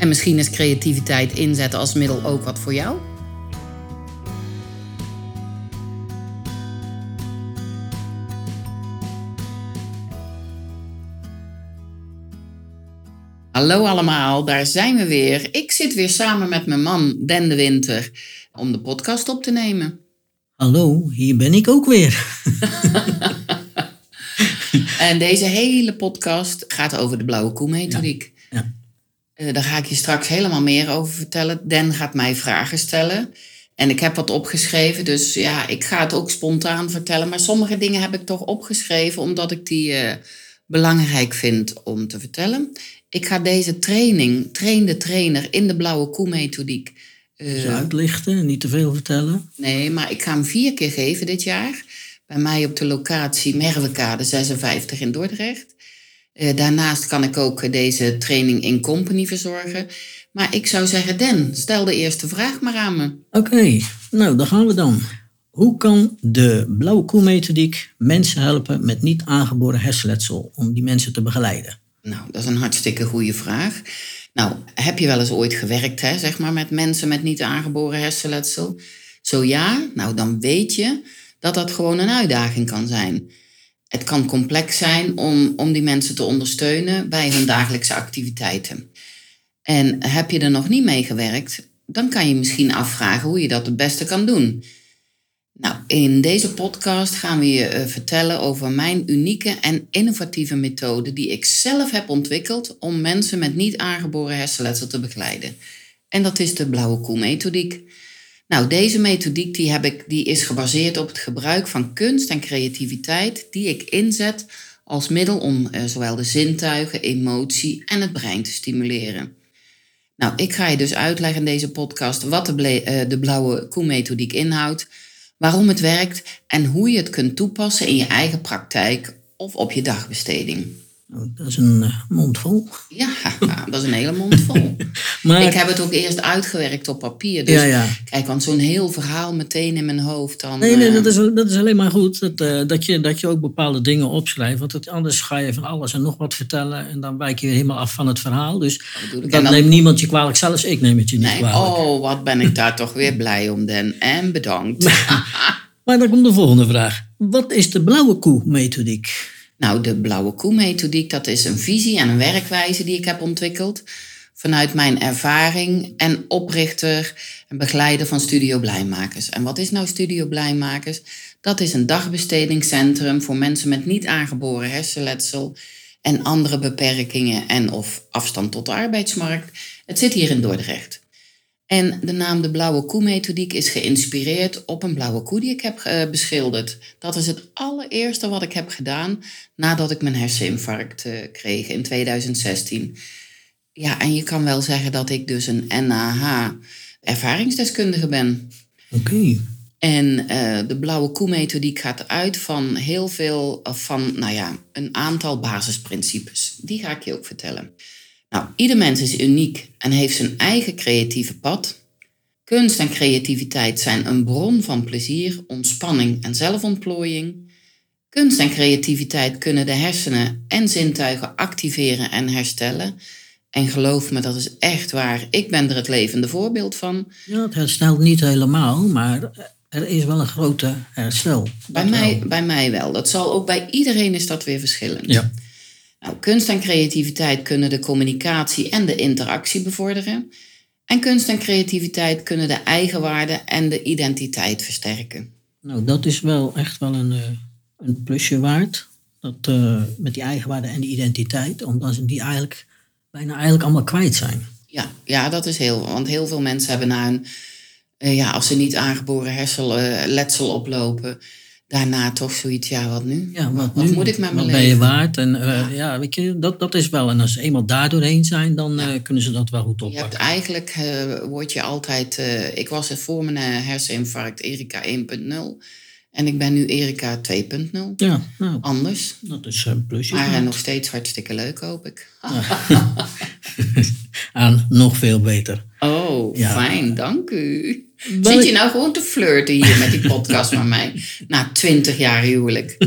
En misschien is creativiteit inzetten als middel ook wat voor jou? Hallo allemaal, daar zijn we weer. Ik zit weer samen met mijn man Den de Winter om de podcast op te nemen. Hallo, hier ben ik ook weer. en deze hele podcast gaat over de blauwe koe methodiek. Ja, ja. Uh, daar ga ik je straks helemaal meer over vertellen. Den gaat mij vragen stellen. En ik heb wat opgeschreven, dus ja, ik ga het ook spontaan vertellen. Maar sommige dingen heb ik toch opgeschreven omdat ik die uh, belangrijk vind om te vertellen. Ik ga deze training, train de trainer in de blauwe koe methodiek. Uh, uitlichten, niet te veel vertellen. Nee, maar ik ga hem vier keer geven dit jaar. Bij mij op de locatie Merwekade 56 in Dordrecht. Uh, daarnaast kan ik ook deze training in company verzorgen. Maar ik zou zeggen, Den, stel de eerste vraag maar aan me. Oké, nou dan gaan we dan. Hoe kan de blauwe koe methodiek mensen helpen met niet aangeboren hersenletsel om die mensen te begeleiden? Nou, dat is een hartstikke goede vraag. Nou, heb je wel eens ooit gewerkt, hè, zeg maar, met mensen met niet aangeboren hersenletsel? Zo ja, nou dan weet je dat dat gewoon een uitdaging kan zijn. Het kan complex zijn om, om die mensen te ondersteunen bij hun dagelijkse activiteiten. En heb je er nog niet mee gewerkt, dan kan je misschien afvragen hoe je dat het beste kan doen. Nou, in deze podcast gaan we je uh, vertellen over mijn unieke en innovatieve methode die ik zelf heb ontwikkeld om mensen met niet aangeboren hersenletsel te begeleiden. En dat is de blauwe koe methodiek. Nou, deze methodiek die heb ik, die is gebaseerd op het gebruik van kunst en creativiteit die ik inzet als middel om uh, zowel de zintuigen, emotie en het brein te stimuleren. Nou, ik ga je dus uitleggen in deze podcast wat de, uh, de blauwe koe methodiek inhoudt waarom het werkt en hoe je het kunt toepassen in je eigen praktijk of op je dagbesteding. Dat is een uh, mond vol. Ja, dat is een hele mond vol. maar, ik heb het ook eerst uitgewerkt op papier. Dus ja, ja. kijk, want zo'n heel verhaal meteen in mijn hoofd. Dan, nee, nee uh, dat, is, dat is alleen maar goed. Dat, uh, dat, je, dat je ook bepaalde dingen opschrijft. Want het, anders ga je van alles en nog wat vertellen. En dan wijk je weer helemaal af van het verhaal. Dus dat, dan, neemt niemand je kwalijk. Zelfs ik neem het je niet nee, kwalijk. Oh, wat ben ik daar toch weer blij om, Den. En bedankt. maar dan komt de volgende vraag. Wat is de blauwe koe methodiek? Nou, de blauwe koe methodiek, dat is een visie en een werkwijze die ik heb ontwikkeld vanuit mijn ervaring en oprichter en begeleider van Studio Blijmakers. En wat is nou Studio Blijmakers? Dat is een dagbestedingscentrum voor mensen met niet aangeboren hersenletsel en andere beperkingen en of afstand tot de arbeidsmarkt. Het zit hier in Dordrecht. En de naam de blauwe koe methodiek is geïnspireerd op een blauwe koe die ik heb uh, beschilderd. Dat is het allereerste wat ik heb gedaan nadat ik mijn herseninfarct uh, kreeg in 2016. Ja, en je kan wel zeggen dat ik dus een NAH ervaringsdeskundige ben. Oké. En uh, de blauwe koe methodiek gaat uit van heel veel, van nou ja, een aantal basisprincipes. Die ga ik je ook vertellen. Nou, ieder mens is uniek en heeft zijn eigen creatieve pad. Kunst en creativiteit zijn een bron van plezier, ontspanning en zelfontplooiing. Kunst en creativiteit kunnen de hersenen en zintuigen activeren en herstellen. En geloof me, dat is echt waar. Ik ben er het levende voorbeeld van. Ja, het herstelt niet helemaal, maar er is wel een grote herstel. Bij mij, bij mij wel. Dat zal ook bij iedereen is dat weer verschillend. Ja. Nou, kunst en creativiteit kunnen de communicatie en de interactie bevorderen. En kunst en creativiteit kunnen de eigenwaarde en de identiteit versterken. Nou, dat is wel echt wel een, eh, een plusje waard. Dat, uh, met die eigenwaarde en die identiteit, omdat ze die eigenlijk bijna eigenlijk allemaal kwijt zijn. Ja, ja, dat is heel. Want heel veel mensen hebben na een. Uh, ja, als ze niet aangeboren hersenletsel oplopen, daarna toch zoiets, ja, wat nu? Ja, wat, wat, moet ik met mijn leven? ben je waard? En uh, ja. weet je, dat, dat is wel. En als ze eenmaal daar doorheen zijn, dan uh, kunnen ze dat wel goed oppakken. Je hebt eigenlijk, uh, word je altijd... ik was voor mijn herseninfarct Erika 1.0. En ik ben nu Erika 2.0. Ja, nou, Anders. Dat is een plusje. Maar nog steeds hartstikke leuk, hoop ik. Aan nog veel beter. Oh, fijn, dank u. Zit je nou gewoon te flirten hier met die podcast van mij? Na twintig jaar huwelijk.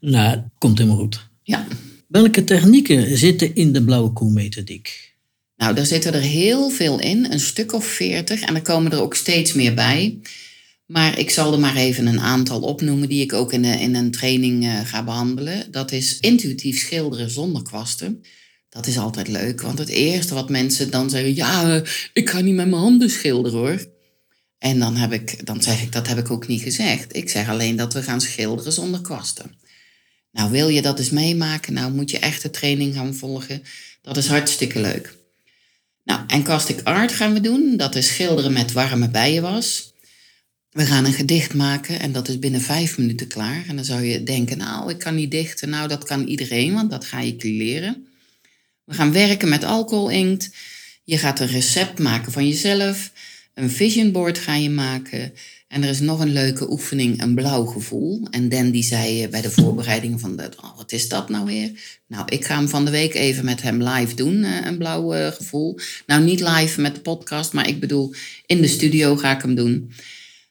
nou, komt helemaal goed. Ja. Welke technieken zitten in de blauwe koe-methodiek? Nou, daar zitten er heel veel in, een stuk of veertig. En er komen er ook steeds meer bij. Maar ik zal er maar even een aantal opnoemen die ik ook in, in een training uh, ga behandelen. Dat is intuïtief schilderen zonder kwasten. Dat is altijd leuk, want het eerste wat mensen dan zeggen, ja, uh, ik ga niet met mijn handen schilderen hoor. En dan, heb ik, dan zeg ik, dat heb ik ook niet gezegd. Ik zeg alleen dat we gaan schilderen zonder kwasten. Nou, wil je dat eens meemaken? Nou, moet je echt de training gaan volgen. Dat is hartstikke leuk. Nou, en Castic Art gaan we doen. Dat is schilderen met warme bijenwas. We gaan een gedicht maken en dat is binnen vijf minuten klaar. En dan zou je denken, nou, ik kan niet dichten. Nou, dat kan iedereen, want dat ga je leren. We gaan werken met alcoholinkt. Je gaat een recept maken van jezelf. Een vision board ga je maken. En er is nog een leuke oefening, een blauw gevoel. En Dan die zei bij de voorbereiding van, dat, oh, wat is dat nou weer? Nou, ik ga hem van de week even met hem live doen, eh, een blauw eh, gevoel. Nou, niet live met de podcast, maar ik bedoel, in de studio ga ik hem doen.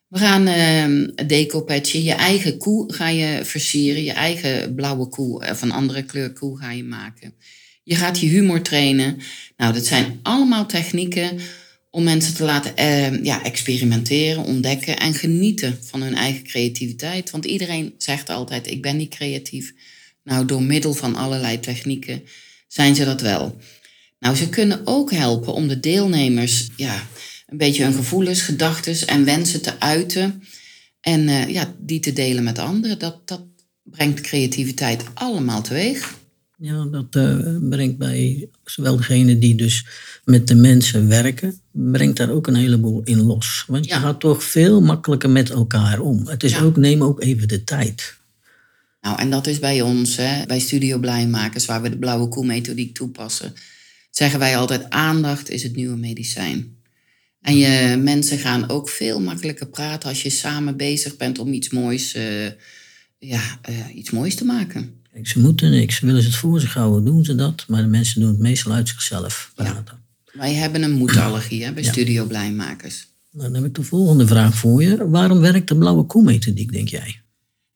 We gaan uh, decopatchen. Je eigen koe ga je versieren. Je eigen blauwe koe of een andere kleur koe ga je maken. Je gaat je humor trainen. Nou, dat zijn allemaal technieken om mensen te laten uh, ja, experimenteren, ontdekken en genieten van hun eigen creativiteit. Want iedereen zegt altijd: ik ben niet creatief. Nou, door middel van allerlei technieken zijn ze dat wel. Nou, ze kunnen ook helpen om de deelnemers ja, een beetje hun gevoelens, gedachten en wensen te uiten. En uh, ja, die te delen met anderen. Dat, dat brengt creativiteit allemaal teweeg. Ja, dat uh, brengt bij zowel degene die dus met de mensen werken, brengt daar ook een heleboel in los. Want je gaat toch veel makkelijker met elkaar om. Het is ook, neem ook even de tijd. Nou, en dat is bij ons, hè, bij Studio Blijmakers, waar we de blauwe koe methodiek toepassen, zeggen wij altijd aandacht is het nieuwe medicijn. En je mensen gaan ook veel makkelijker praten als je samen bezig bent om iets moois, uh, ja, uh, iets moois te maken. Kijk, ze moeten niks. Willen ze het voor zich houden, doen ze dat. Maar de mensen doen het meestal uit zichzelf praten. Wij hebben een moedallergie hè, bij Studio Blijmakers. Nou, dan heb ik de volgende vraag voor je. Waarom werkt de blauwe koe-methodiek, denk jij?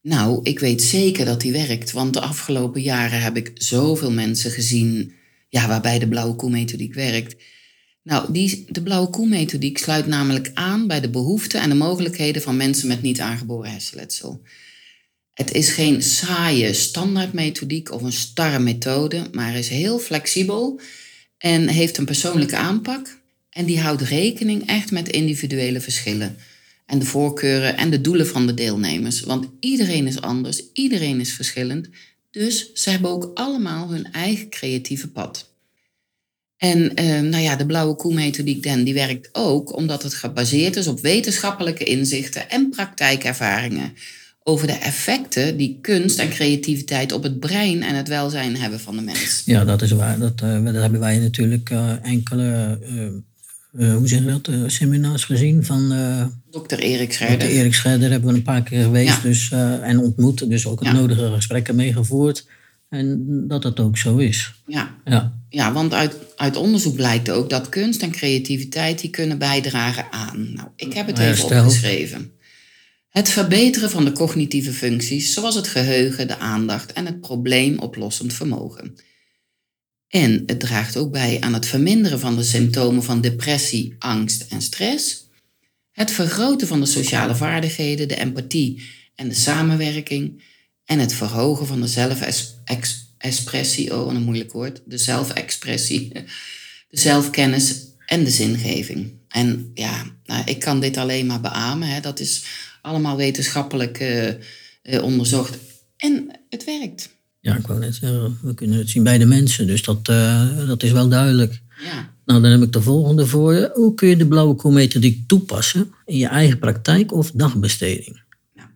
Nou, ik weet zeker dat die werkt. Want de afgelopen jaren heb ik zoveel mensen gezien ja, waarbij de blauwe koe-methodiek werkt. Nou, die, de blauwe koe-methodiek sluit namelijk aan bij de behoeften en de mogelijkheden van mensen met niet aangeboren hersenletsel. Het is geen saaie standaardmethodiek of een starre methode, maar is heel flexibel en heeft een persoonlijke aanpak. En die houdt rekening echt met individuele verschillen en de voorkeuren en de doelen van de deelnemers. Want iedereen is anders, iedereen is verschillend, dus ze hebben ook allemaal hun eigen creatieve pad. En eh, nou ja, de blauwe koe-methodiek Den die werkt ook omdat het gebaseerd is op wetenschappelijke inzichten en praktijkervaringen over de effecten die kunst en creativiteit op het brein en het welzijn hebben van de mens. Ja, dat is waar. Dat, uh, dat hebben wij natuurlijk uh, enkele, uh, hoe zeg je dat, seminars gezien van... Dr. Erik Scherder. Erik Scherder hebben we een paar keer geweest dus, en ontmoet. Dus ook het nodige gesprekken meegevoerd. En dat het ook zo is. Ja, ja. ja want uit, uit onderzoek blijkt ook dat kunst en creativiteit die kunnen bijdragen aan. Nou, ik heb het even opgeschreven. Het verbeteren van de cognitieve functies, zoals het geheugen, de aandacht en het probleemoplossend vermogen. En het draagt ook bij aan het verminderen van de symptomen van depressie, angst en stress. Het vergroten van de sociale vaardigheden, de empathie en de samenwerking. En het verhogen van de zelfexpressie, oh een moeilijk woord, de zelfexpressie, de zelfkennis En de zingeving. En ja, nou, ik kan dit alleen maar beamen. Hè. Dat is allemaal wetenschappelijk uh, onderzocht. En het werkt. Ja, ik wou net zeggen, we kunnen het zien bij de mensen. Dus dat, uh, dat is wel duidelijk. Ja. Nou, dan heb ik de volgende voor je. Hoe kun je de blauwe koolmethodiek toepassen in je eigen praktijk of dagbesteding? Nou,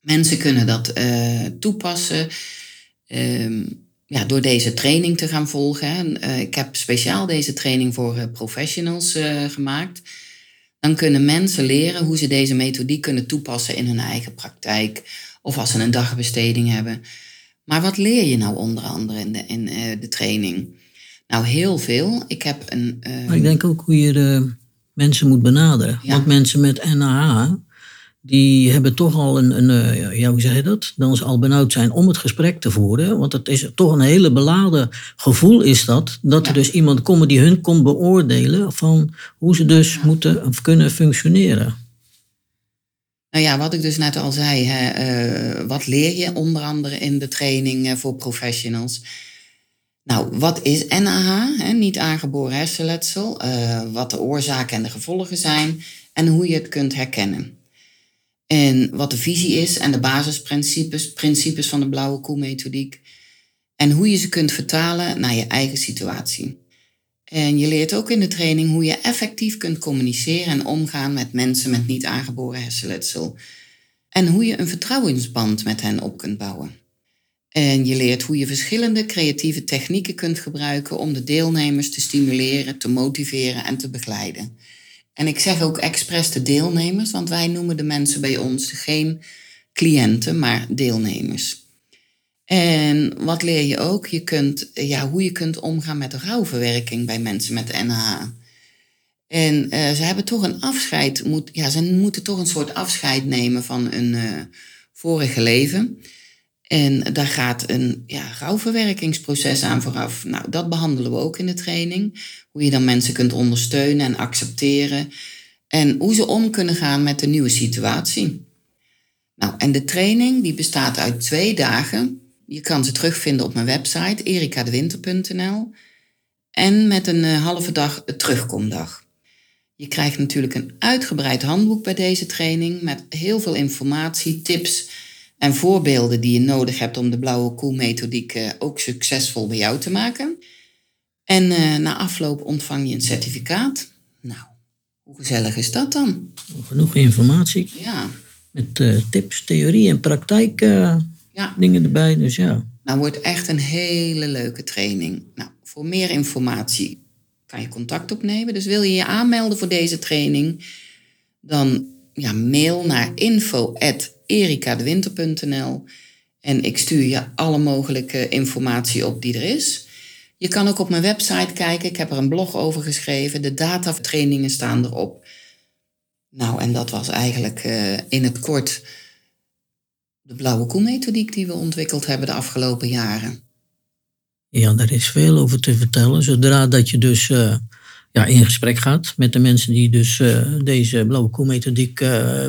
mensen kunnen dat toepassen ehm, ja, door deze training te gaan volgen. Uh, ik heb speciaal deze training voor professionals gemaakt. Dan kunnen mensen leren hoe ze deze methodiek kunnen toepassen in hun eigen praktijk. Of als ze een dagbesteding hebben. Maar wat leer je nou onder andere in de, in, de training? Nou, heel veel. Ik heb een. Maar ik denk ook hoe je de mensen moet benaderen. Ja. Want mensen met NAH die hebben toch al een, een eh, ja, hoe zeg je dat? Dan ze al benauwd zijn om het gesprek te voeren. Want het is toch een hele beladen gevoel is dat. Dat er dus iemand komt die hun komt beoordelen van hoe ze dus moeten of kunnen functioneren. Nou ja, wat ik dus net al zei, hè, uh, wat leer je onder andere in de training uh, voor professionals? Nou, wat is NAH, hè, niet aangeboren hersenletsel, wat de oorzaken en de gevolgen zijn en hoe je het kunt herkennen. En wat de visie is en de basisprincipes principes van de blauwe koe-methodiek. En hoe je ze kunt vertalen naar je eigen situatie. En je leert ook in de training hoe je effectief kunt communiceren en omgaan met mensen met niet aangeboren hersenletsel. En hoe je een vertrouwensband met hen op kunt bouwen. En je leert hoe je verschillende creatieve technieken kunt gebruiken om de deelnemers te stimuleren, te motiveren en te begeleiden. En ik zeg ook expres de deelnemers, want wij noemen de mensen bij ons geen cliënten, maar deelnemers. En wat leer je ook? Je kunt, ja, hoe je kunt omgaan met rouwverwerking bij mensen met NH. En uh, ze hebben toch een afscheid, moet, ja, ze moeten toch een soort afscheid nemen van hun uh, vorige leven. En daar gaat een ja, rouwverwerkingsproces aan vooraf. Nou, dat behandelen we ook in de training. Hoe je dan mensen kunt ondersteunen en accepteren. En hoe ze om kunnen gaan met de nieuwe situatie. Nou, en de training die bestaat uit twee dagen. Je kan ze terugvinden op mijn website erikadewinter.nl. En met een uh, halve dag een terugkomdag. Je krijgt natuurlijk een uitgebreid handboek bij deze training met heel veel informatie, tips en voorbeelden die je nodig hebt om de blauwe koe-methodiek uh, ook succesvol bij jou te maken. En uh, na afloop ontvang je een certificaat. Nou, hoe gezellig is dat dan? Genoeg informatie. Ja. Met uh, tips, theorie en praktijk ja. dingen erbij. Dus ja. Nou, wordt echt een hele leuke training. Nou, voor meer informatie kan je contact opnemen. Dus wil je je aanmelden voor deze training, dan ja, mail naar info.erikadewinter.nl en ik stuur je alle mogelijke informatie op die er is. Je kan ook op mijn website kijken. Ik heb er een blog over geschreven. De datatrainingen staan erop. Nou, en dat was eigenlijk uh, in het kort de blauwe koe-methodiek die we ontwikkeld hebben de afgelopen jaren. Ja, daar is veel over te vertellen. Zodra dat je dus uh, ja, in gesprek gaat met de mensen die dus uh, deze blauwe koe-methodiek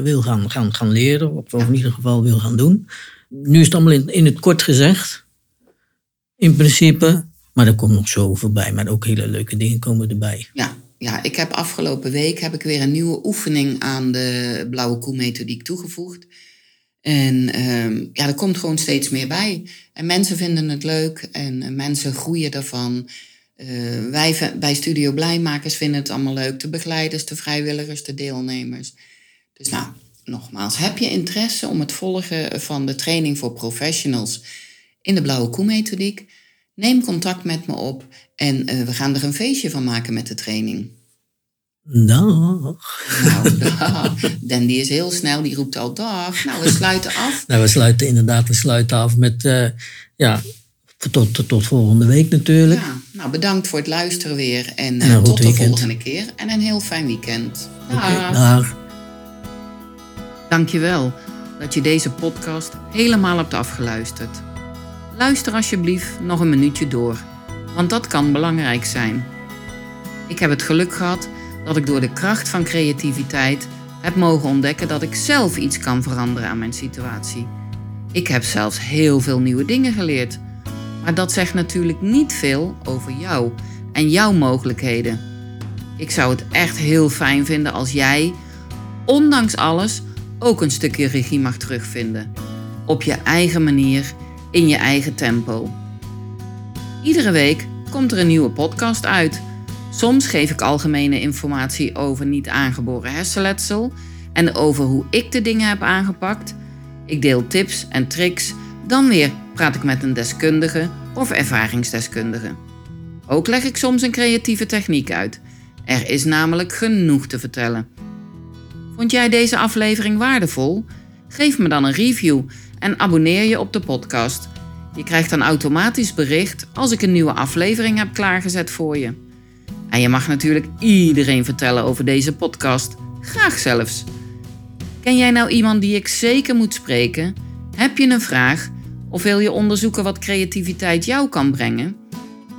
wil gaan, gaan, gaan leren, of in ieder geval wil gaan doen. Nu is het allemaal in, in het kort gezegd. In principe maar er komt nog zo voorbij. Maar ook hele leuke dingen komen erbij. Ja, ja ik heb afgelopen week heb ik weer een nieuwe oefening aan de blauwe koe methodiek toegevoegd. En um, ja, er komt gewoon steeds meer bij. En mensen vinden het leuk en uh, mensen groeien daarvan. Uh, wij bij Studio Blijmakers vinden het allemaal leuk. De begeleiders, de vrijwilligers, de deelnemers. Dus nou, nogmaals, heb je interesse om het volgen van de training voor professionals in de blauwe koe methodiek? Neem contact met me op en uh, we gaan er een feestje van maken met de training. Dag. Nou, dag. Dan die is heel snel, die roept al dag. Nou, we sluiten af. Nou, we sluiten inderdaad, we sluiten af met, uh, ja, tot, tot, volgende week natuurlijk. Ja, nou, bedankt voor het luisteren weer en, uh, tot de volgende keer. En een heel fijn weekend. Dag. Okay, dag. Dankjewel dat je deze podcast helemaal hebt afgeluisterd. Luister alsjeblieft nog een minuutje door, want dat kan belangrijk zijn. Ik heb het geluk gehad dat ik door de kracht van creativiteit heb mogen ontdekken dat ik zelf iets kan veranderen aan mijn situatie. Ik heb zelfs heel veel nieuwe dingen geleerd. Maar dat zegt natuurlijk niet veel over jou en jouw mogelijkheden. Ik zou het echt heel fijn vinden als jij, ondanks alles, ook een stukje regie mag terugvinden. Op je eigen manier, in je eigen tempo. Iedere week komt er een nieuwe podcast uit. Soms geef ik algemene informatie over niet aangeboren hersenletsel en over hoe ik de dingen heb aangepakt. Ik deel tips en tricks, dan weer praat ik met een deskundige of ervaringsdeskundige. Ook leg ik soms een creatieve techniek uit. Er is namelijk genoeg te vertellen. Vond jij deze aflevering waardevol? Geef me dan een review en abonneer je op de podcast. Je krijgt dan automatisch bericht als ik een nieuwe aflevering heb klaargezet voor je. En je mag natuurlijk iedereen vertellen over deze podcast. Graag zelfs. Ken jij nou iemand die ik zeker moet spreken? Heb je een vraag? Of wil je onderzoeken wat creativiteit jou kan brengen?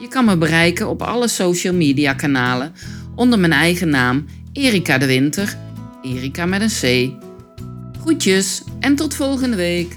Je kan me bereiken op alle social media kanalen onder mijn eigen naam Erika de Winter. Erika met een C. Groetjes en tot volgende week.